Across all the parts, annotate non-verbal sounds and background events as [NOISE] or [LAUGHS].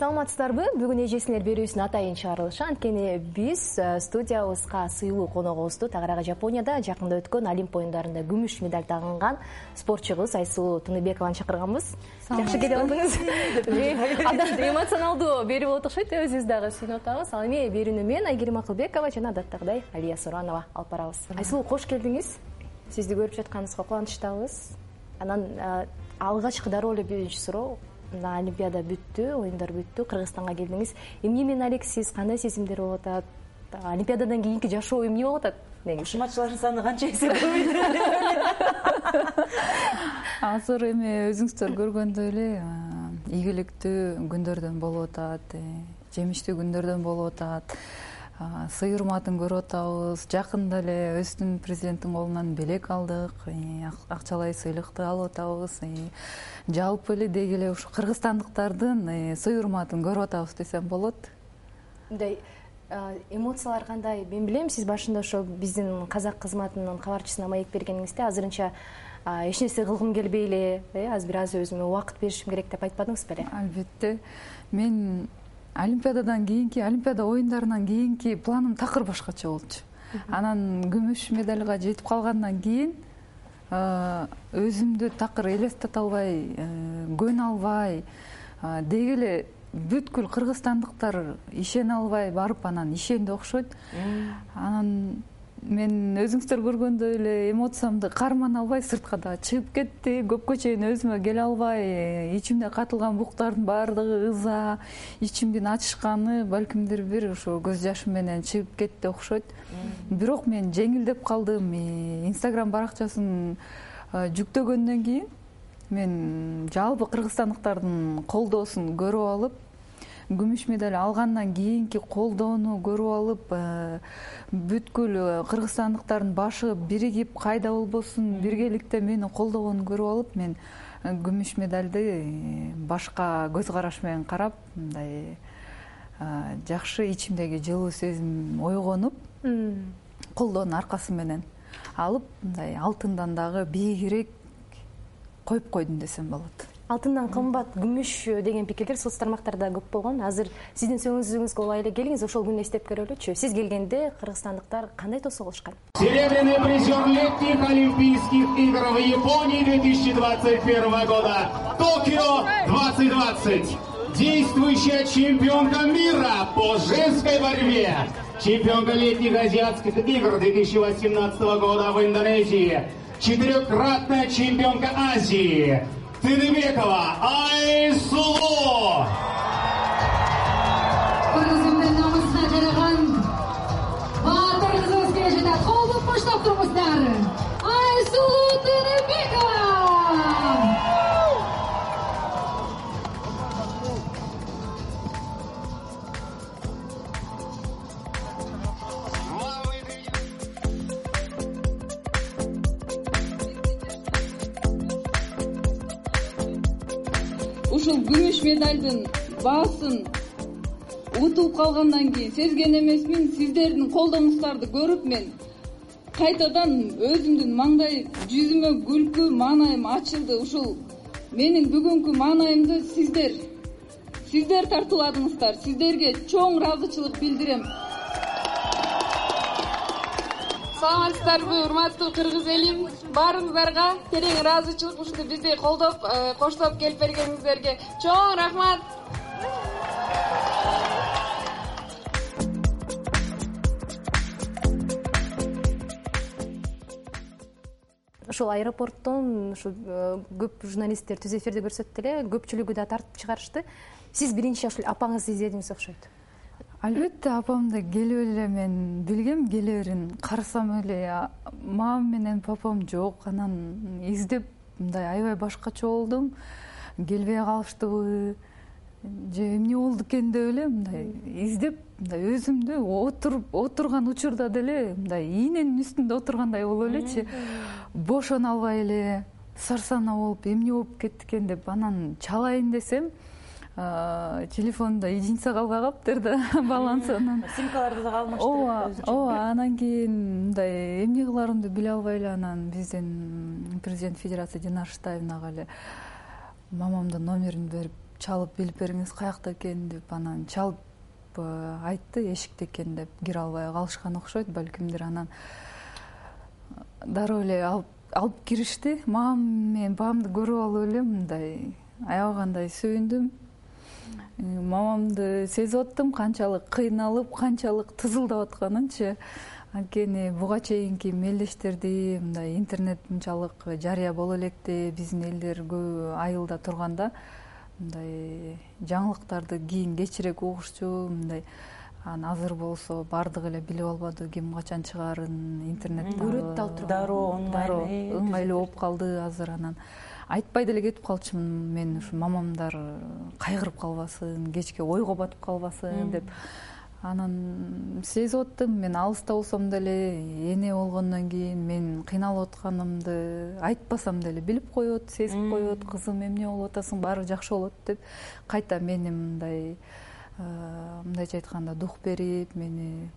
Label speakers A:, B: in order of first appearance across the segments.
A: саламатсыздарбы? Бүгүн эжесиңер берүүсүнүн атайын чыгарылышы. Анткени биз э, студиябызга сыйлуу коногубузду тагыр ага жапонияда жакында өткөн олимп оюндарында күмүш медаль тагынган спортчу кыз айсулуу тыныбекованы чакырганбыз. Жакшы келип алдыңыз. [LAUGHS] Адамды эмоционалдуу берүү болот окшойт э өзүбүз дагы сүйүнүп атабыз ал эми берүүнү мен айгерим акылбекова жана адаттагыдай алия суранова алып барабыз. Айсулуу кош келдиңиз. Сизди көрүп жатканыбызга кубанычтабыз. Анан э, алгачкы дароо эле биринчи суроо мына олимпиада бүттү оюндар бүттү кыргызстанга келдиңиз. Эмне менен алексиз кандай сезимдер болуп атат? Олимпиададан кийинки жашоо эмне болуп атат? Негизи
B: кушуматчылардын саны канча эсе көбөйдү [LAUGHS]
C: азыр эми өзүңүздөр көргөндөй эле ийгиликтүү күндөрдөн болуп атат э, жемиштүү күндөрдөн болуп атат сый урматын көрүп атабыз жакында эле өзүбүздүн президенттин колунан белек алдык акчалай сыйлыкты алып атабыз жалпы эле деги эле ушу кыргызстандыктардын сый урматын көрүп атабыз десем болот.
A: Мындай эмоциялар кандай? Мен билем сиз башында ошо биздин казак кызматынын кабарчысына маек бергениңизде азырынча эч нерсе кылгым келбей эле э азыр бир аз өзүмө убакыт беришим керек деп айтпадыңыз беле
C: албетте. Мен олимпиададан кийинки олимпиада оюндарынан кийинки планым такыр башкача болчу. Анан күмүш медальга жетип калгандан кийин өзүмдү такыр элестете албай э, көнө албай деги эле бүткүл кыргызстандыктар ишене албай барып анан ишенди окшойт. Анан мен өзүңүздөр көргөндөй эле эмоциямды кармана албай сыртка дагы чыгып кетти. Көпкө чейин өзүмө келе албай ичимде катылган буктардын баардыгы ыза ичимдин ачышканы балкимдир бир ошо көз жашым менен чыгып кетти окшойт. Бирок мен жеңилдеп калдым. Инстаграм баракчасын жүктөгөндөн кийин мен жалпы кыргызстандыктардын колдоосун көрүп алып күмүш медаль алгандан кийинки колдоону көрүп алып э, бүткүл э, кыргызстандыктардын башы биригип кайда болбосун биргеликте мени колдогонун көрүп алып мен э, күмүш медальды башка көз караш менен карап мындай жакшы ичимдеги жылуу сезим ойгонуп колдоонун аркасы менен алып мындай алтындан дагы бийигирээк коюп койдум десем болот
A: алтындан кымбат күмүш деген пикирлер соц тармактарда көп болгон. Азыр сиздин сөзүңүзгө улай келиңиз ошол күнү эстеп көрөлүчү. Сиз келгенде кыргызстандыктар кандай тосуп алышкан?
D: Серебряный призер летних олимпийских игр в японии две тысячи двадцать первого года. Токио двадцать двадцать. Действующая чемпионка мира по женской борьбе. Чемпионка летних азиатских игр две тысячи восемнадцатого года в индонезии. Четырехкратная чемпионка азии тыныбекова айсулуу
E: баасын утулуп калгандан кийин сезген эмесмин сиздердин колдооңуңуздарды көрүп мен кайтадан өзүмдүн маңдай жүзүмө күлкү маанайым ачылды ушул. Менин бүгүнкү маанайымды сиздер сиздер тартууладыңыздар. Сиздерге чоң ыраазычылык билдирем. Саламатсыздарбы урматтуу кыргыз элим. Баарыңыздарга терең ыраазычылык ушинтип бизди колдоп э, коштоп келип бергениңиздерге чоң рахмат
A: ушул аэропорттон ушу э, көп журналисттер түз эфирди көрсөттү эле көпчүлүгү да тартып чыгарышты. Сиз биринчи ушул апаңызды издедиңиз окшойт.
C: Албетте апамды келип эле мен билгем келе берин карасам эле мамам менен папам жок анан издеп мындай аябай башкача болдум. Келбей калыштыбы же эмне болду экен деп эле мындай издеп мындай өзүмдү отуруп отурган учурда деле мындай ийненин үстүндө отургандай болуп элечи бошоно албай эле сарсанаа болуп эмне болуп кетти экен деп анан чалайын десем телефонумда единица калбай калыптыр да [LAUGHS] балансы анан.
B: Симкаларды да калмаштыр
C: ооба ооба анан кийин мындай эмне кыларымды биле албай эле анан биздин президент федерация динара штаевнага эле мамамдын номерин берип чалып билип бериңиз каякта экен деп анан чалып э, айтты эшикте экен деп. Кире албай калышкан окшойт балкимдир анан дароо эле алып киришти. Мамам менен бабамды көрүп алып эле мындай аябагандай сөйүндүм э, мамамды сезип аттым канчалык кыйналып канчалык тызылдап атканынчы. Анткени буга чейинки мелдештерди мындай интернет мынчалык жарыя боло электе биздин элдер көбү айылда турганда мындай жаңылыктарды кийин кечирээк угушчу мындай анан азыр болсо баардыгы эле билип албады ким качан чыгаарын интернет
A: көрөт да отуруп
B: дароо
C: дароо ыңгайлуу болуп калды азыр анан. Айтпай деле кетип калчумун мен ушу мамамдар кайгырып калбасын кечке ойго батып калбасын деп анан сезип аттым мен алыста болсом деле эне болгондон кийин мен кыйналып атканымды айтпасам деле билип коет сезип коет кызым эмне болуп атасың баары жакшы болот деп кайта мени мындай мындайча айтканда дух берип мени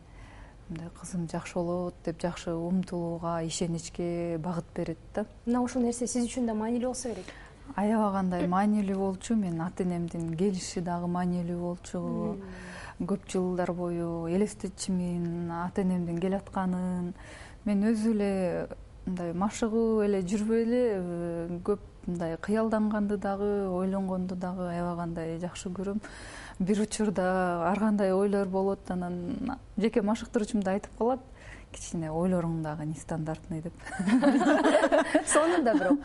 C: мындай кызым жакшы болот деп жакшы умтулууга ишеничке багыт берет да.
A: Мына ушул нерсе сиз үчүн да маанилүү болсо керек.
C: Аябагандай маанилүү болчу менин ата энемдин келиши дагы маанилүү болчу көп жылдар бою элестетчүмүн ата энемдин келатканын мен өзү эле мындай машыгып эле жүрбөй эле э, көп мындай кыялданганды дагы ойлонгонду дагы аябагандай жакшы көрөм. Бир учурда ар кандай ойлор болот анан жеке машыктыруучум да айтып калат кичине ойлоруң дагы нестандартный деп. [LAUGHS]
A: Сонун да бирок.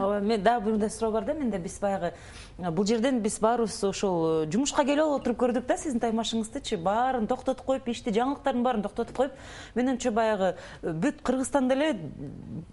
B: Ооба мен дагы бир мындай суроо бар да менде биз баягы бул жерден биз баарыбыз ошол э, жумушка келип алып отуруп көрдүк да сиздин таймашыңыздычы. Баарын токтотуп коюп ишти жаңылыктардын баарын токтотуп коюп менимче баягы э, бүт кыргызстанда эле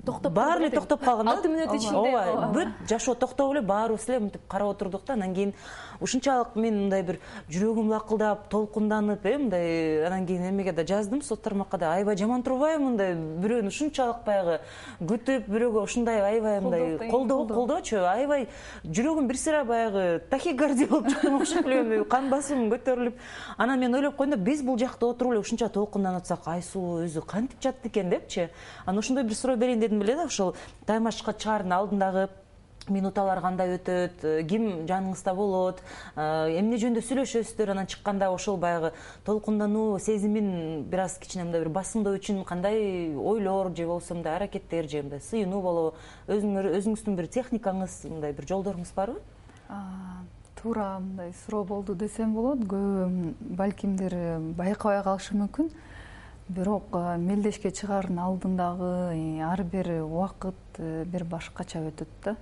B: токтоп баары эле токтоп калган да.
A: Алты мүнөт ичинде.
B: ооба бүт жашоо токтоп эле баарыбыз эле мынтип карап отурдук да. Анан кийин ушунчалык мен мындай бир жүрөгүм лакылдап толкунданып э мындай анан кийин эмеге да жаздым соц тармакка да. Аябай жаман турбайбы мындай? Бирөөнү ушунчалык баягы күтүп бирөөгө ушундай аябай мындай колдоо колдоочу аябай жүрөгүм бир сыйра баягы тахикардия болуп чыктым окшойт билбейм [LAUGHS] кан басымым көтөрүлүп. Анан мен ойлоп койдум да биз бул жакта отуруп эле ушунча толкунданып атсак айсулуу өзү кантип жатат экен депчи? Анан ошондой бир суроо берейин дедим эле да ошол таймашка чыгаардын алдындагы минуталар кандай өтөт э, ким жаныңызда болот э, эмне жөнүндө сүйлөшөсүздөр анан чыкканда ошол баягы толкундануу сезимин бир аз кичине мындай бир басымдоо үчүн кандай ойлор же болбосо мындай аракеттер же мындай сыйынуу болобу өзүңүздүн бир техникаңыз мындай бир жолдоруңуз барбы?
C: Туура мындай суроо болду десем болот көбү балкимдир байкабай калышы мүмкүн бирок э, мелдешке чыгаардын алдындагы э, ар бир убакыт э, бир башкача өтөт да.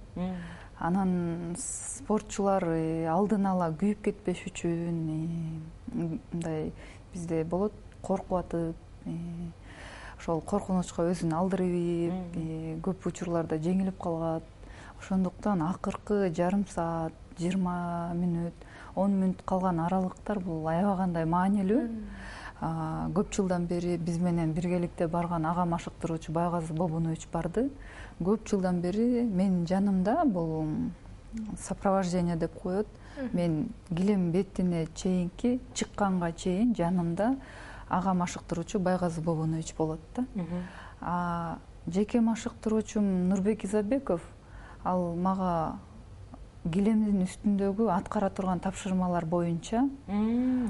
C: Анан спортчулар алдын ала күйүп кетпеш үчүн мындай бизде болот коркуп атып ошол коркунучка өзүн алдырып ийип көп учурларда жеңилип калат ошондуктан акыркы жарым саат жыйырма мүнөт он мүнөт калган аралыктар бул аябагандай маанилүү көп жылдан бери биз менен биргеликте барган ага машыктыруучу байгазы бобунович барды. Көп жылдан бери менин жанымда бул сопровождение деп коет. Мен килем бетине чейинки чыкканга чейин жанымда ага машыктыруучу байгазы бобунович болот да. Жеке машыктыруучум нурбек изабеков. Ал мага килемдин үстүндөгү аткара турган тапшырмалар боюнча.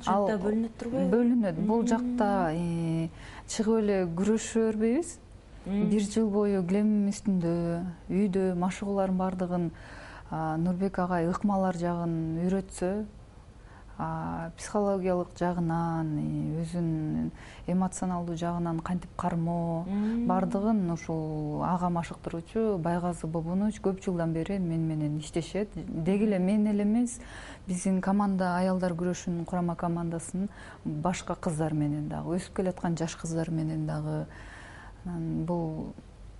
B: Ал бөлүнөт турбайбы
C: бөлүнөт. Бул жакта э, чыгып эле күрөшө бербейбиз бир жыл бою килемдин үстүндө үйдө машыгуулардын баардыгын нурбек агай ыкмалар жагын үйрөтсө психологиялык жагынан өзүнүн эмоционалдуу жагынан кантип кармоо баардыгын ушул ага машыктыруучу байгазы бобунович көп жылдан бери мени менен иштешет. Деги эле мен эле эмес биздин команда аялдар күрөшүнүн курама командасынын башка кыздар менен дагы өсүп келаткан жаш кыздар менен дагы. Бул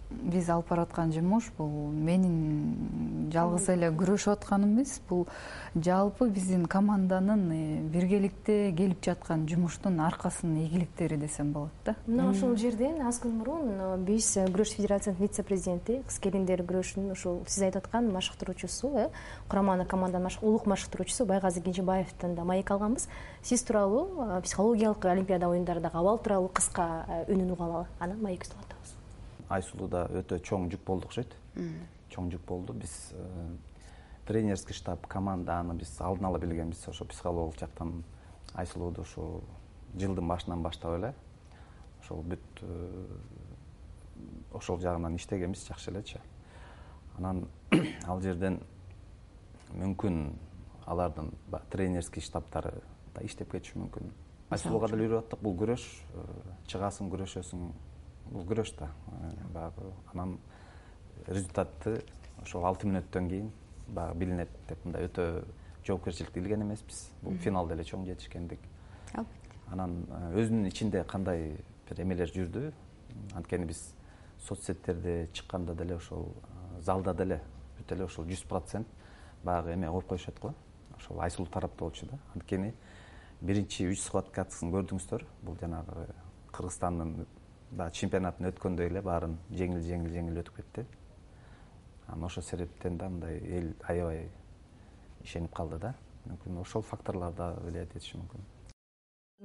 C: биз алып бараткан жумуш бул. Менин жалгыз эле күрөшүп атканым эмес бул жалпы биздин команданын э, биргеликте келип жаткан жумуштун аркасынын ийгиликтери десем болот да.
A: Мына ушул жерден аз күн мурун э, биз э, күрөш федерациясынын вице президенти кыз келиндер күрөшүнүн ушул сиз айтып аткан машыктыруучусу э кураманы команданын улук машыктыруучусу байгазы кенжебаевден да маек алганбыз. Сиз тууралуу психологиялык олимпиада оюндарындагы абал тууралуу кыска үнүн угуп алалы. Анан маекибизди улантабыз
F: айсулуу да өтө чоң жүк болду окшойт чоң жүк болду. Биз тренерский штаб команда аны биз алдын ала билгенбиз. Ошо психологиялык жактан айсулууду ушул жылдын башынан баштап эле ошол бүт э, ошол жагынан иштегенбиз жакшы элечи анан [CLEARS THROAT] ал жерден мүмкүн алардын баягы тренерский штабтары да иштеп кетиши мүмкүн. Айсулууга деле үйрөтүп аттык. Бул күрөш э, чыгасың күрөшөсүң бул күрөш да. Э, баягы анан результаты ошол алты мүнөттөн кийин баягы билинет деп мындай өтө жоопкерчиликтүү илген эмеспиз. Бул финалда эле чоң жетишкендик. Албетте. Анан э, өзүнүн ичинде кандай бир эмелер жүрдү? Анткени биз соц сеттерде чыкканда деле ошол залда деле бүт эле ошол жүз процент баягы эме коюп коюшат го. Ошол айсулуу тарапта болчу да. Анткени биринчи үч схваткасын көрдүңүздөр. Бул жанагы кыргызстандын баягы чемпионатын өткөндөй эле баарын жеңил жеңил жеңил өтүп кетти. Анан ошол себептен да мындай эл аябай ишенип калды да. Мүмкүн ошол факторлор да влиять этиши мүмкүн.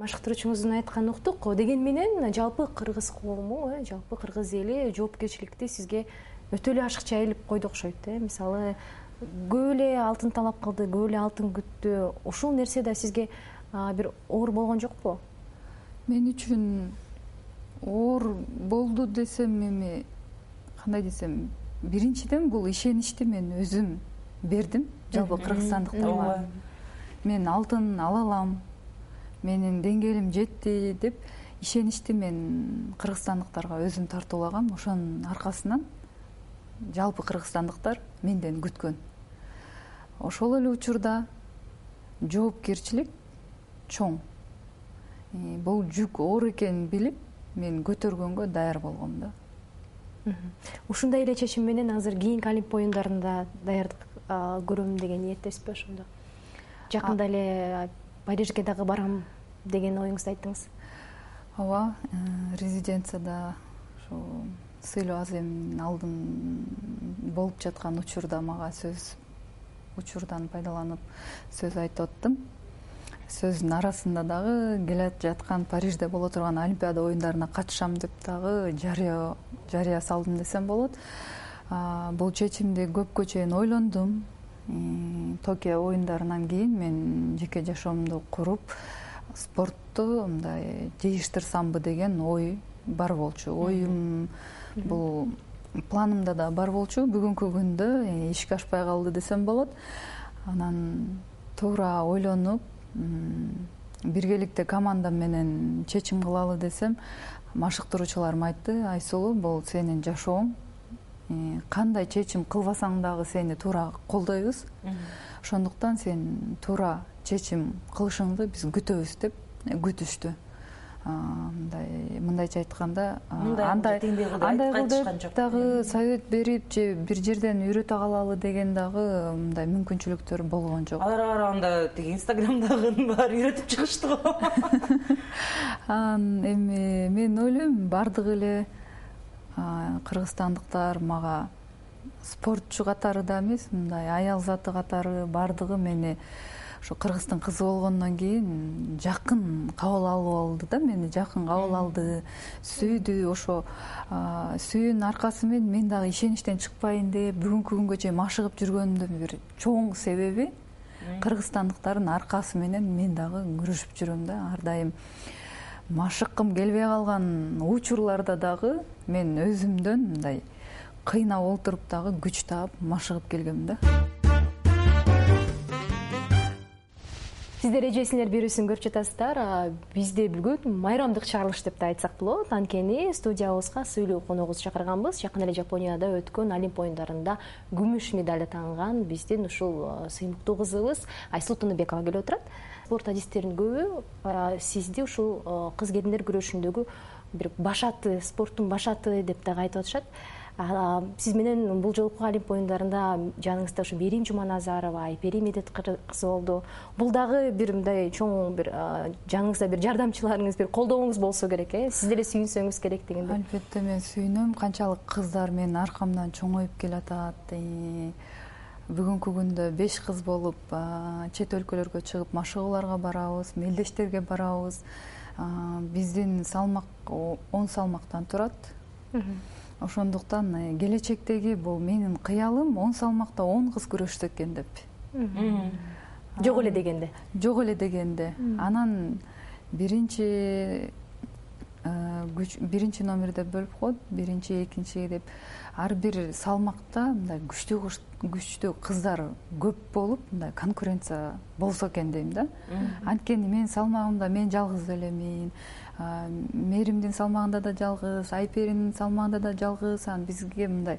A: Машыктыруучуңуздун айтканын уктук. Дегени менен жалпы кыргыз коому э жалпы кыргыз эли жоопкерчиликти сизге өтө эле ашыкча илип койду окшойт э. Мисалы көп эле алтын талап кылды көп эле алтын күттү. Ушул нерсе да сизге бир оор болгон жокпу?
C: Мен үчүн оор болду десем эми кандай десем биринчиден бул ишеничти мен өзүм бердим. Жалпы кыргызстандыктарга мен алтын ала алам менин деңгээлим жетти деп ишеничти мен кыргызстандыктарга өзүм тартуулагам ошонун аркасынан жалпы кыргызстандыктар менден күткөн. Ошол эле учурда жоопкерчилик чоң. Бул жүк оор экенин билип мен көтөргөнгө даяр болгом да.
A: Ушундай эле чечим менен азыр кийинки олимпия оюндарында даярдык көрөм деген ниеттесизби ошондо? Жакында эле парижге дагы барам деген оюңузду айттыңыз?
C: Ооба э, резиденцияда ушул сыйлуу аземдин алдын болуп жаткан учурда мага сөз учурдан пайдаланып сөз айтып аттым сөздүн арасында дагы келе жаткан парижде боло турган олимпиада оюндарына катышам деп дагы жарыя жарыя салдым десем болот. Бул чечимди көпкө чейин ойлондум. Токио оюндарынан кийин мен жеке жашоомду куруп спортту мындай жыйыштырсамбы деген ой бар болчу. Оюм бул планымда да бар болчу. Бүгүнкү күндө ишке ашпай калды десем болот. Анан туура ойлонуп биргеликте командам менен чечим кылалы десем машыктыруучуларым айтты айсулуу бул сенин жашооң. Э, кандай чечим кылбасаң дагы сени туура колдойбуз. Ошондуктан сен туура чечим кылышыңды биз күтөбүз деп күтүштү мындай мындайча айтканда андай андай кыл деп дагы совет берип же бир жерден үйрөтө калалы деген дагы мындай мүмкүнчүлүктөр болгон жок.
B: Аларга караганда тиги инстаграмдагынын [LAUGHS] баары үйрөтүп чыгышты го. [LAUGHS]
C: Анан эми мен ойлойм баардык эле кыргызстандыктар мага спортчу катары да эмес мындай аял заты катары баардыгы мени ошо кыргыздын кызы болгондон кийин жакын кабыл алып алды да мени жакын кабыл алды. Сүйдү ошо сүйүүнүн аркасы менен мен дагы ишеничтен чыкпайын деп бүгүнкү күнгө чейин машыгып жүргөнүмдүн бир чоң себеби кыргызстандыктардын аркасы менен мен дагы күрөшүп жүрөм да ар дайым. Машыккым келбей калган учурларда дагы мен өзүмдөн мындай кыйнап олтуруп дагы күч таап машыгып келгем да
A: сиздер эжесиңер берүүсүн көрүп жатасыздар. Бизде бүгүн майрамдык чыгарылыш деп да айтсак болот. Анткени студиябызга сыйлуу коногубузду чакырганбыз. Жакында эле жапонияда өткөн олимпия оюндарында күмүш медаль таанган биздин ушул сыймыктуу кызыбыз айсулуу тыныбекова келип отурат. Спорт адистеринин көбү сизди ушул кыз келиндер күрөшүндөгү бир баш аты спорттун баш аты деп дагы айтып атышат сиз менен бул жолку олимпия оюндарында жаныңызда ушу мерим жуманазарова айпери медет кызы болду. Бул дагы бир мындай чоң бир жаныңызда бир жардамчыларыңыз бир колдооңуз болсо керек э? Сиз деле сүйүнсөңүз керек дегендей
C: албетте мен сүйүнөм. Канчалык кыздар менин аркамдан чоңоюп келатат. Бүгүнкү күндө беш кыз болуп чет өлкөлөргө чыгып машыгууларга барабыз мелдештерге барабыз. Биздин салмак он салмактан турат ошондуктан э, келечектеги бул менин кыялым он салмакта он кыз күрөшсө экен деп.
A: Жок эле дегенде.
C: жок эле дегенде. Анан биринчи күч биринчи номерде бөлүп коет биринчи экинчи деп. Ар бир салмакта мындай күчтүү күчтүү кыздар көп болуп мындай конкуренция болсо экен дейм да. Анткени менин салмагымда мен жалгыз элемин мээримдин салмагында да жалгыз айперинин салмагында да жалгыз. Анан бизге мындай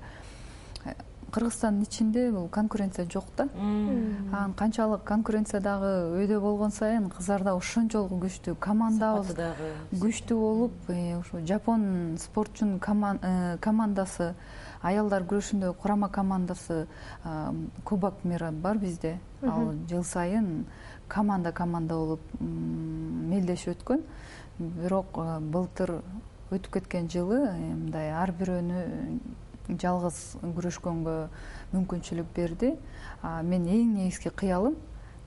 C: э, кыргызстандын ичинде бул конкуренция жок да. Анан канчалык конкуренция дагы өйдө болгон сайын кыздарда ошончолук күчтүү командабыз
B: дагы.
C: күчтүү болуп э, ушу жапон спортчунун э, командасы аялдар күрөшүндө курама командасы кубок мира бар бизде. Ал жыл сайын команда команда болуп мелдешип өткөн. Бирок былтыр өтүп кеткен жылы э, мындай ар бирөөнү жалгыз күрөшкөнгө мүмкүнчүлүк берди. Менин эң негизги кыялым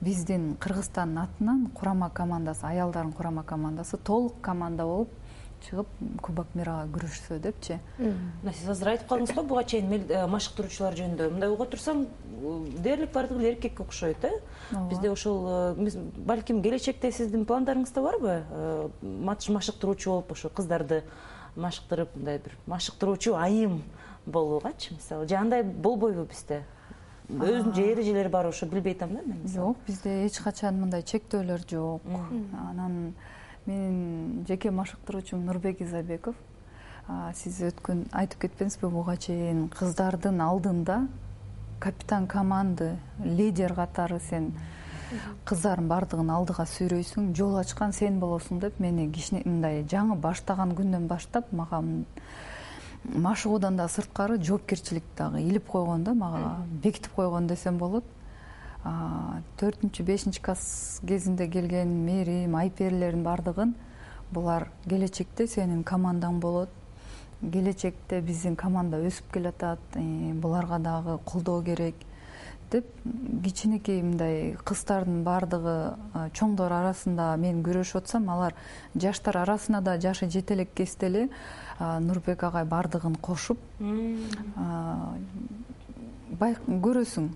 C: биздин кыргызстандын атынан курама командасы аялдардын курама командасы толук команда болуп чыгып кубок мирага күрөшсө депчи.
B: Мына сиз азыр айтып калдыңыз го буга чейин э, машыктыруучулар жөнүндө. Мындай уга турсам дээрлик баардыгы эле эркекке окшойт э? Ооба. Бизде ошол э, балким келечекте сиздин пландарыңызда барбы? Э, машыктыруучу болуп ошо кыздарды машыктырып мындай бир машыктыруучу айым болуугачы мисалы же андай болбойбу бизде өзүнүн же эрежелери барбы ошо билбей атам да мен
C: жок бизде эч качан мындай чектөөлөр жок. Анан менин жеке машыктыруучум нурбек изабеков сиз өткөн айтып кетпедиңизби буга чейин кыздардын алдында капитан команды лидер катары сен кыздардын баардыгын алдыга сүйрөйсүң жол ачкан сен болосуң деп мени кичине мындай жаңы баштаган күндөн баштап мага машыгуудан да сырткары жоопкерчилик дагы илип койгон да мага бекитип койгон десем болот. Төртүнчү бешинчи класс кезинде келген мээрим айперлердин баардыгын булар келечекте сенин командаң болот. Келечекте биздин команда өсүп келатат буларга дагы колдоо керек деп кичинекей мындай кыздардын баардыгы чоңдор арасында мен күрөшүп атсам алар жаштар арасына да жашы жете элек кезде эле нурбек агай баардыгын кошуп көрөсүң.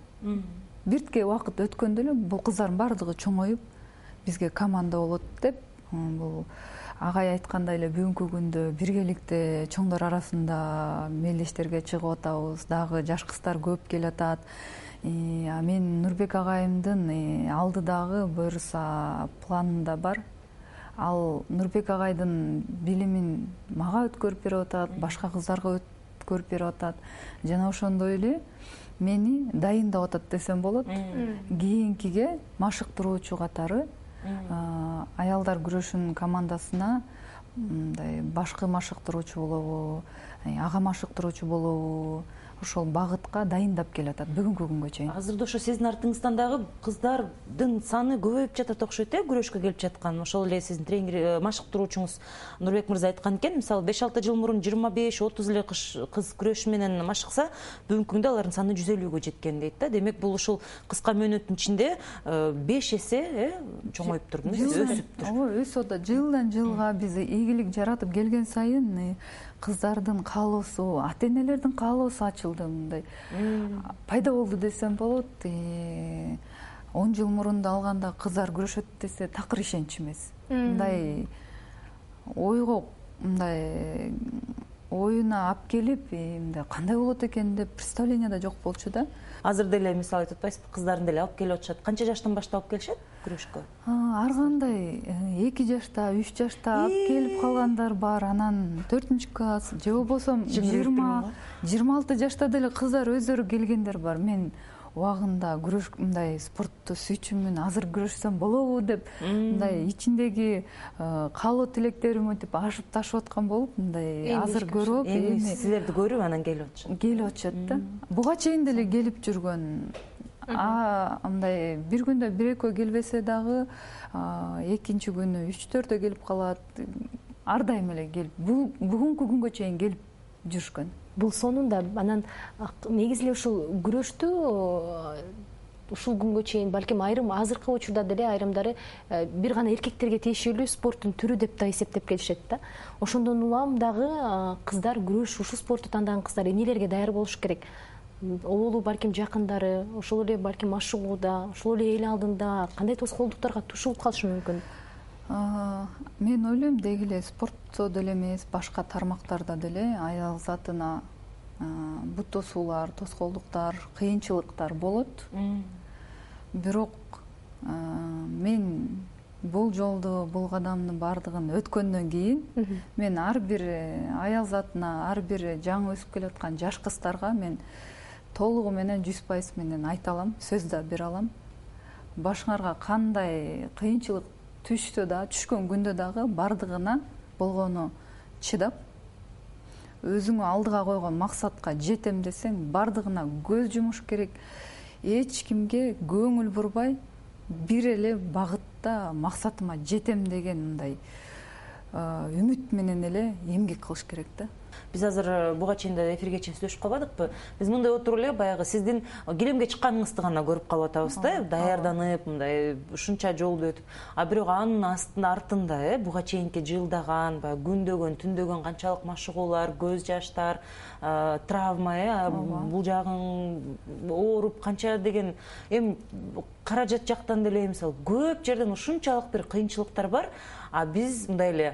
C: Биртке убакыт өткөндө эле бул кыздардын баардыгы чоңоюп бизге команда болот деп бул агай айткандай эле бүгүнкү күндө биргеликте чоңдор арасында мелдештерге чыгып атабыз. Дагы жаш кыздар көп келатат а мен нурбек агайымдын э, алдыдагы буюрса планында бар. Ал нурбек агайдын билимин мага өткөрүп берип атат башка кыздарга өткөрүп берип атат. Жана ошондой эле мени дайындап атат десем болот. Кийинкиге машыктыруучу катары аялдар күрөшүнүн командасына мындай башкы машыктыруучу болобу э, ага машыктыруучу болобу ошол багытка дайындап келатат бүгүнкү күнгө чейин.
B: Азырда ошо сиздин артыңыздан дагы кыздардын саны көбөйүп жатат окшойт э күрөшкө келип жаткан. Ошол эле сиздин тренер э, машыктыруучуңуз нурбек мырза айткан экен мисалы беш алты жыл мурун жыйырма беш отуз эле кыз күрөш менен машыкса бүгүнкү күндө алардын саны жүз элүүгө жеткен дейт да. Демек бул ушул кыска мөөнөттүн ичинде э, беш эсе э чоңоюптур өсүптүр
C: ооба өсүп атат жылдан жылга биз ийгилик жаратып келген сайын кыздардын каалоосу ата энелердин каалоосу ачылды мындай. Пайда болду десем болот он жыл мурун да алганда кыздар күрөшөт десе такыр ишенич эмес. Мындай ойго мындай оюна алып келип мындай кандай болот экен деп представление да жок болчу да.
B: Азыр деле мисалы айтып атпайсызбы кыздарын деле алып келип атышат. Канча жаштан баштап алып келишет күрөшкө
C: ар кандай э, эки жашта үч жашта алып келип калгандар бар. Анан төртүнчү класс же болбосо жыйырма жыйырма алты жашта деле кыздар өздөрү келгендер бар. Мен убагында күрөш мындай спортту сүйчүмүн азыр күрөшсөм болобу деп мындай ичиндеги э, каалоо тилектерим мынтип ашып ташып аткан болуп мындай азыр көрүп
B: эми силерди көрүп анан келип атышат.
C: келип атышат да. Буга чейин деле келип жүргөн мындай бир күндө бир экөө келбесе дагы экинчи күнү үч төртөө келип калат ар дайым эле келип бүгүнкү күнгө чейин келип жүрүшкөн.
A: Бул сонун да анан негизи эле ушул күрөштү ушул күнгө чейин балким айрым азыркы учурда деле айрымдары э, бир гана эркектерге тиешелүү спорттун түрү деп да эсептеп келишет да. Ошондон улам дагы кыздар күрөш ушул спорту тандаган кыздар эмнелерге даяр болуш керек оолу балким жакындары ошол эле балким машыгууда ошол эле эл алдында кандай тоскоолдуктарга тушулуп калышы мүмкүн?
C: Мен ойлойм деги эле спортто деле эмес башка тармактарда деле аял затына бут тосуулар тоскоолдуктар кыйынчылыктар болот. Бирок мен бул жолду бул кадамдын баардыгын өткөндөн кийин мен ар бир э, аял затына ар бир жаңы өсүп келаткан жаш кыздарга мен толугу менен жүз пайыз менен айта алам сөз да бере алам. Башыңарга кандай кыйынчылык түшсө дагы түшкөн күндө дагы баардыгына болгону чыдап өзүңө алдыга койгон максатка жетем десең баардыгына көз жумуш керек. Эч кимге көңүл бурбай бир эле багытта максатыма жетем деген мындай үмүт менен эле эмгек кылыш керек да
B: биз азыр э, буга чейин да эфирге чейин сүйлөшүп калбадыкпы? Биз мындай отуруп эле баягы сиздин килемге чыкканыңызды гана көрүп калып атабыз да даярданып мындай ушунча жолду өтүп. А бирок анын артында э буга чейинки жылдаган баягы күндөгөн түндөгөн канчалык машыгуулар көз жаштар э, травма э бул жагың ооруп канча деген эми каражат жактан деле мисалы көп жерден ушунчалык бир кыйынчылыктар бар а биз мындай эле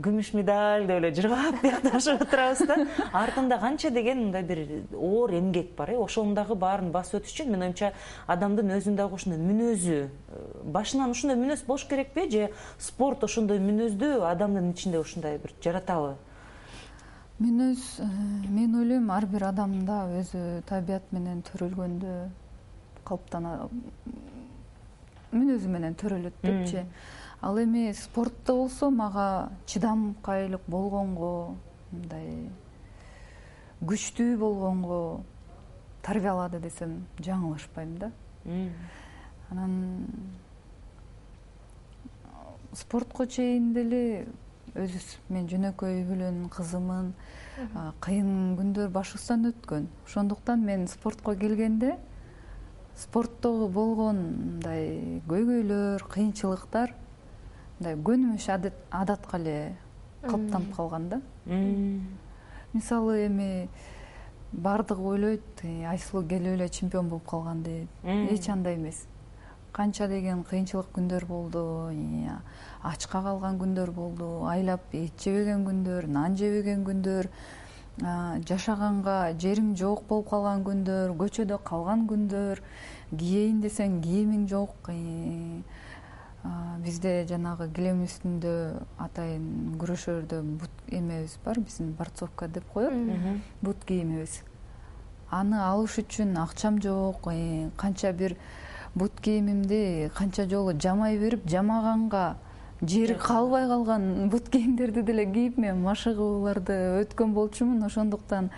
B: күмүш медаль деп эле жыргап [LAUGHS] биякташып отурабыз да. Артында канча деген мындай бир оор эмгек бар э. Ошонун дагы баарын басып өтүш үчүн менин оюмча адамдын өзүнүн дагы ошондой мүнөзү э, башынан ушундай мүнөз болуш керекпи же спорт ошондой мүнөздү адамдын ичинде ушундай бир жаратабы
C: мүнөз э, мен ойлойм ар бир адамда өзү табият менен төрөлгөндө калыптана мүнөзү менен төрөлөт депчи ал эми спортто болсо мага чыдамкайлык болгонго мындай күчтүү болгонго тарбиялады десем жаңылышпайм да. Анан спортко чейин деле өзү мен жөнөкөй үй бүлөнүн кызымын кыйын күндөр башыбыздан өткөн. Ошондуктан мен спортко келгенде спорттогу болгон мындай көйгөйлөр кыйынчылыктар мындай көнүмүш адатка эле калыптанып калган да. Мисалы эми баардыгы ойлойт айсулуу келип эле чемпион болуп калган дейт эч андай эмес. Канча деген кыйынчылык күндөр болду ачка калган күндөр болду айлап эт жебеген күндөр нан жебеген күндөр жашаганга жериң жок болуп калган күндөр көчөдө калган күндөр кийейин десең кийимиң жок бизде жанагы килем атайын күрөшөлөрдө бут эмебиз бар биздин борцовка деп коет бут кийимибиз аны алыш үчүн акчам жок э, канча бир бут кийимимди канча жолу жамай берип жамаганга жери калбай калган бут кийимдерди деле кийип мен машыгууларды өткөн болчумун. Ошондуктан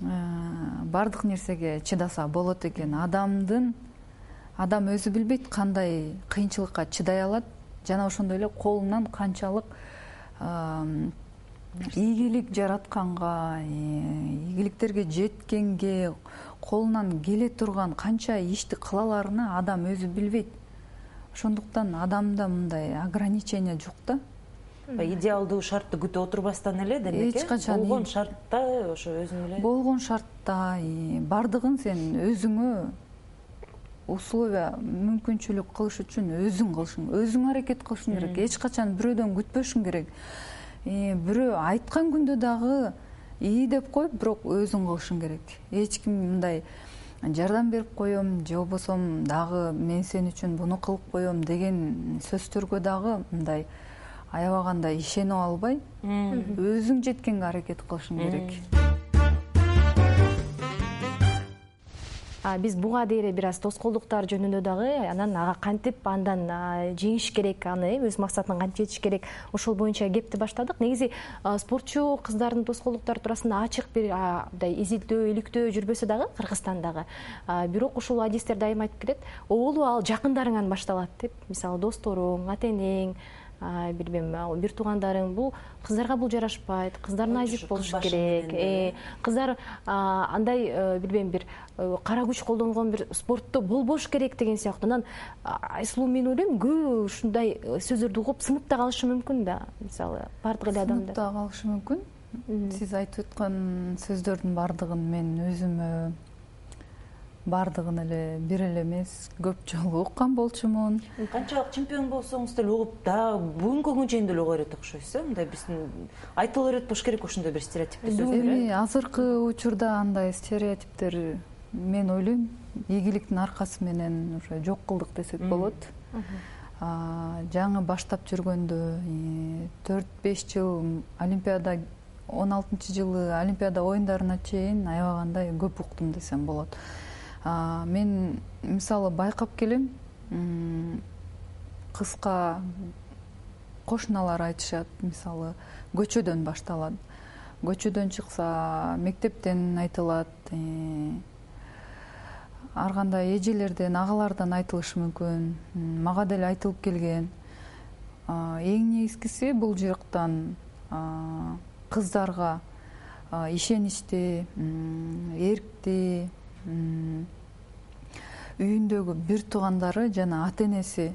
C: э, баардык нерсеге чыдаса болот экен. Адамдын адам өзү билбейт кандай кыйынчылыкка чыдай алат жана ошондой эле колунан канчалык ийгилик жаратканга ийгиликтерге жеткенге колунан келе турган канча ишти кыла аларына адам өзү билбейт. Ошондуктан адамда мындай ограничение жок да.
B: Идеалдуу шартты күтүп отурбастан эле демек
C: эч качан
B: болгон шартта ошо өзүң эле
C: болгон шартта баардыгын сен өзүңө условия мүмкүнчүлүк кылыш үчүн өзүң кылышың өзүң аракет кылышың керек. Эч качан бирөөдөн күтпөшүң керек. Бирөө айткан күндө дагы ии деп коюп бирок өзүң кылышың керек. Эч ким мындай жардам берип коем же болбосо дагы мен сен үчүн буну кылып коем деген сөздөргө дагы мындай аябаганда ишенип албай өзүң жеткенге аракет кылышың керек
A: биз буга дейре бир аз тоскоолдуктар жөнүндө дагы анан ага кантип андан жеңиш керек аны өз максатына кантип жетиш керек ошол боюнча кепти баштадык. Негизи спортчу кыздардын тоскоолдуктары туурасында ачык бир мындай изилдөө иликтөө жүрбөсө дагы кыргызстандагы бирок ушул адистер дайыма айтып келет. Оолу ал жакындарыңан башталат деп. Мисалы досторуң ата энең бир бир туугандарың бул кыздарга бул жарашпайт кыздар назик болушу керек. э, кыздар андай э, билбейм бир э, кара күч колдонгон бир спортто болбош керек деген сыяктуу. Анан айсулуу мен ойлойм көп ушундай сөздөрдү угуп сынып да калышы мүмкүн да. Мисалы баардык эле адамдар
C: сынып да калышы мүмкүн. Сиз айтып өткөн сөздөрдүн баардыгын мен өзүмө баардыгын эле бир эле эмес көп жолу уккан болчумун.
B: Канчалык чемпион болсоңуз деле угуп дагы бүгүнкү күнгө чейин деле уга берет окшойсуз э мындай биздин айтыла берет болуш керек ошондой бир стереотиптүү сөздөр
C: эми азыркы учурда андай стереотиптер мен ойлойм ийгиликтин аркасы менен уже жок кылдык десек болот. Жаңы баштап жүргөндө төрт беш жыл олимпиада он алтынчы жылы олимпиада оюндарына чейин аябагандай көп уктум десем болот мен мисалы байкап келем кыска кошуналар айтышат мисалы көчөдөн башталат. Көчөдөн чыкса мектептен айтылат э, ар кандай эжелерден агалардан айтылышы мүмкүн мага деле айтылып келген. Эң негизгиси бул жактан кыздарга ишеничти эрктүү үйүндөгү бир туугандары жана ата энеси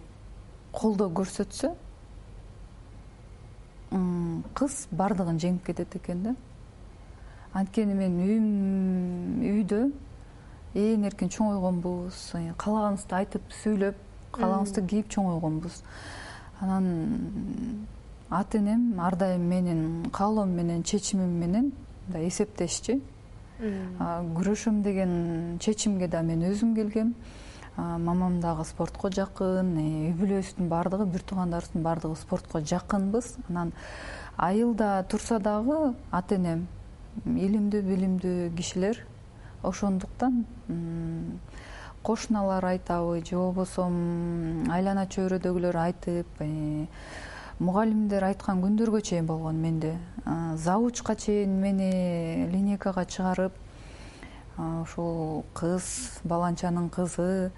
C: колдоо көрсөтсө кыз баардыгын жеңип кетет экен да. Анткени мен үйүм үйдө ээн эркин чоңойгонбуз каалаганыбызды айтып сүйлөп каалаганыбызды кийип чоңойгонбуз анан ата энем ар дайым менин каалоом менен чечимим менен мындай эсептешчү күрөшөм деген чечимге да мен өзүм келгем. Мамам дагы спортко жакын э, үй бүлөбүздүн баардыгы бир туугандарыбыздын баардыгы спортко жакынбыз. Анан айылда турса дагы ата энем илимдүү билимдүү кишилер ошондуктан кошуналар айтабы же болбосо айлана чөйрөдөгүлөр айтып э, мугалимдер айткан күндөргө чейин болгон менде. Завучка чейин мени линейкага чыгарып ушул кыз баланчанын кызы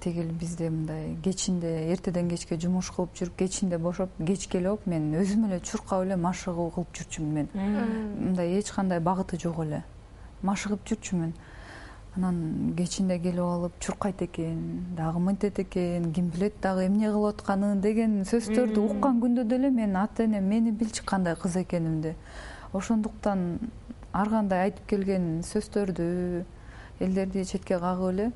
C: тигил бизде мындай кечинде эртеден кечке жумуш кылып жүрүп кечинде бошоп кеч келип мен өзүм эле чуркап эле машыгуу кылып жүрчүмүн мен. Мындай эч кандай багыты жок эле. Машыгып жүрчүмүн анан кечинде келип алып чуркайт экен дагы мынтет экен ким билет дагы эмне кылып атканын деген сөздөрдү уккан күндө деле менин ата энем мени билчү кандай кыз экенимди. Ошондуктан ар кандай айтып келген сөздөрдү элдерди четке кагып эле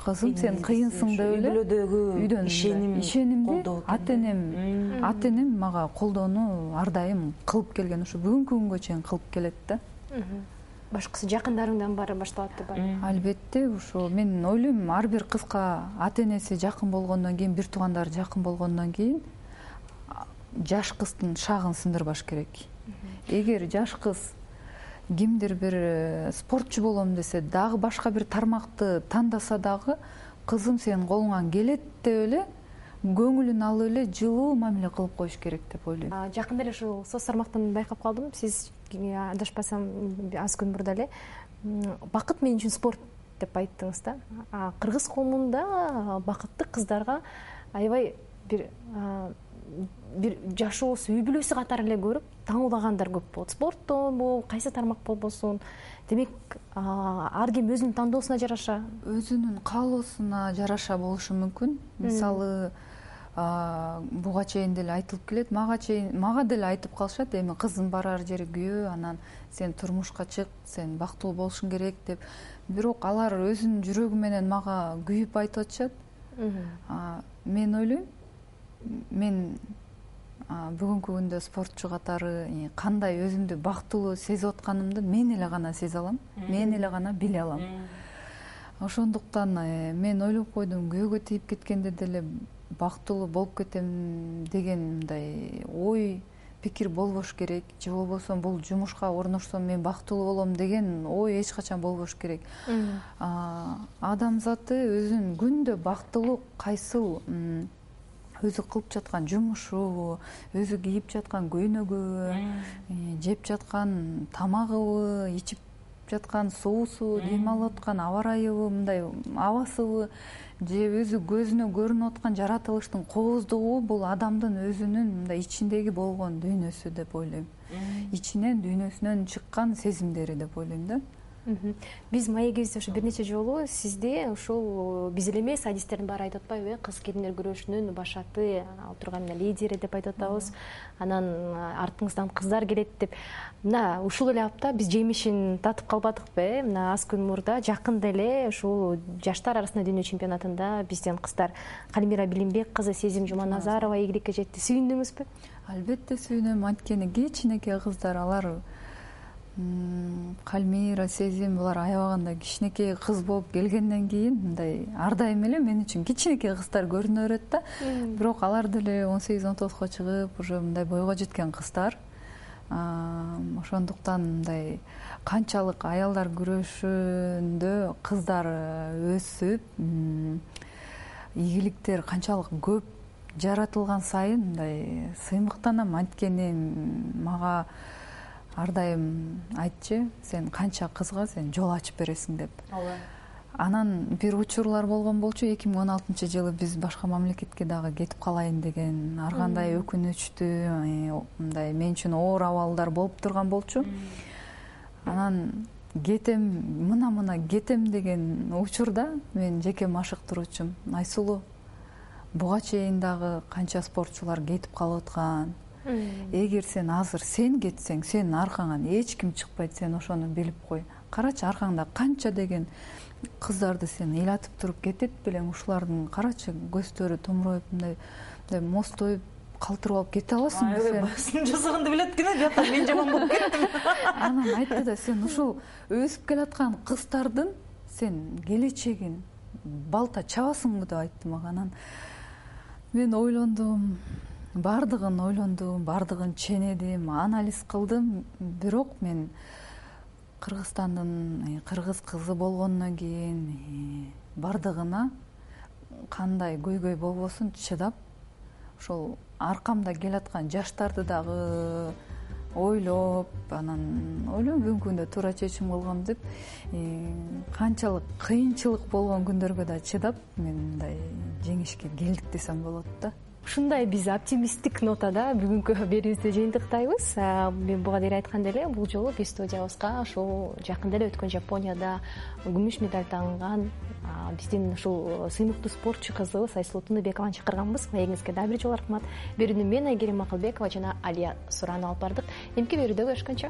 C: кызым сен кыйынсың деп эле
B: үй бүлөдөгү
C: үйдөн
B: ишеним
C: ишенимди ата энем ата энем мага колдоону ар дайым кылып келген ушу бүгүнкү күнгө чейин кылып келет да
A: башкысы жакындарыңдан баары башталат деп атып
C: албетте ушу мен ойлойм ар бир кызга ата энеси жакын болгондон кийин бир туугандары жакын болгондон кийин жаш кыздын шагын сындырбаш керек. Эгер жаш кыз кимдир бир э, спортчу болом десе дагы башка бир тармакты тандаса дагы кызым сенин колуңан келет деп эле көңүлүн алып эле жылуу мамиле кылып коюш керек деп ойлойм.
A: Жакында эле ушул соц тармактан байкап калдым. Сиз адашпасам аз күн мурда эле бакыт мен үчүн спорт деп айттыңыз да. Кыргыз коомунда бакытты кыздарга аябай бир бир жашоосу үй бүлөсү катары эле көрүп таңуулагандар көп болот. Спорттобу кайсы тармак болбосун демек ар ким өзүнүн тандоосуна жараша.
C: Өзүнүн каалоосуна жараша болушу мүмкүн. Мисалы буга чейин деле айтылып келет. Мага чейин мага деле айтып калышат. Эми кыздын барар жери күйөө анан сен турмушка чык сен бактылуу болушуң керек деп. Бирок алар өзүнүн жүрөгү менен мага күйүп айтып атышат. Мен ойлойм мен бүгүнкү күндө спортчу катары кандай өзүмдү бактылуу сезип атканымды мен эле гана сезе алам. Мен эле гана биле алам. Ошондуктан э, мен ойлоп койдум күйөөгө тийип кеткенде деле бактылуу болуп кетем деген мындай ой пикир болбош керек. Же болбосо бул жумушка орношсом мен бактылуу болом деген ой эч качан болбош керек. Адамзаты өзүн күндө бактылуу кайсыл өзү кылып жаткан жумушу өзү кийип жаткан көйнөгүбү жеп жаткан тамагыбы ичип жаткан суусу дем алып аткан аба ырайыбы мындай абасыбы же өзү көзүнө көрүнүп аткан жаратылыштын кооздугубу бул адамдын өзүнүн мындай ичиндеги болгон дүйнөсү деп ойлойм. Ичинен дүйнөсүнөн чыккан сезимдери деп ойлойм да
A: биз маегибизде ушу бир нече жолу сизди ушул биз эле эмес адистердин баары айтып атпайбы э кыз келиндер күрөшүнүн башаты алып турган мына лидери деп айтып атабыз. Анан артыңыздан кыздар келет деп. Мына ушул эле апта биз жемишин татып калбадыкпы э мына аз күн мурда жакында эле ушул жаштар арасында дүйнө чемпионатында бизден кыздар калимира билимбек кызы сезим жуманазарова ийгиликке жетти. Сүйүндүңүзбү?
C: Албетте сүйүнөм. Анткени кичинекей кыздар алар калмира сезим булар аябаганда кичинекей кыз болуп келгенден кийин мындай ар дайым эле мен үчүн кичинекей кыздар көрүнө берет да бирок алар деле он сегиз он тогузга чыгып уже мындай бойго жеткен кыздар. Ошондуктан мындай канчалык аялдар күрөшүндө кыздар өсүп ийгиликтер канчалык көп жаратылган сайын мындай сыймыктанам. Анткени мага ар дайым айтчу сен канча кызга сен жол ачып бересиң деп. Ооба. Анан бир учурлар болгон болчу эки миң он алтынчы жылы биз башка мамлекетке дагы кетип калайын деген ар кандай өкүнүчтүү мындай мен үчүн оор абалдар болуп турган болчу. Анан кетем мына мына кетем деген учурда менин жеке машыктыруучум айсулуу буга чейин дагы канча спортчулар кетип калып аткан эгер сен азыр сен кетсең сенин аркаңан эч ким чыкпайт сен ошону билип кой. Карачы аркаңда канча деген кыздарды сен ыйлатып туруп кетет белең ушулардын карачы көздөрү томуроюп мындай мындай мостойуп калтырып алып кете аласың
B: аябай басым жасаганды билет экен э бияка мен жаман болуп кеттим. [LAUGHS]
C: Анан айтты да сен ушул өсүп келаткан кыздардын сен келечегин балта чабасыңбы деп айтты мага. Анан мен ойлондум баардыгын ойлондум баардыгын ченедим анализ кылдым. Бирок мен кыргызстандын э, кыргыз кызы болгондон кийин э, баардыгына кандай көйгөй болбосун чыдап ошол аркамда келаткан жаштарды дагы ойлоп анан ойлойм бүгүнкү күндө туура чечим кылгам деп э, канчалык кыйынчылык болгон күндөргө да чыдап мен мындай жеңишке келдик десем болот да
A: ушундай биз оптимисттик нотада бүгүнкү берүүбүздү жыйынтыктайбыз. Мен буга дейин айткандай эле бул жолу биз студиябызга ушул жакында эле өткөн жапонияда күмүш медаль тагынган биздин ушул сыймыктуу спортчу кызыбыз айсулуу тыныбекованы чакырганбыз. Маегиңизге дагы бир жолу рахмат. Берүүнү мен айгерим акылбекова жана алия суранова алып бардык. Эмки берүүдө көрүшкөнчө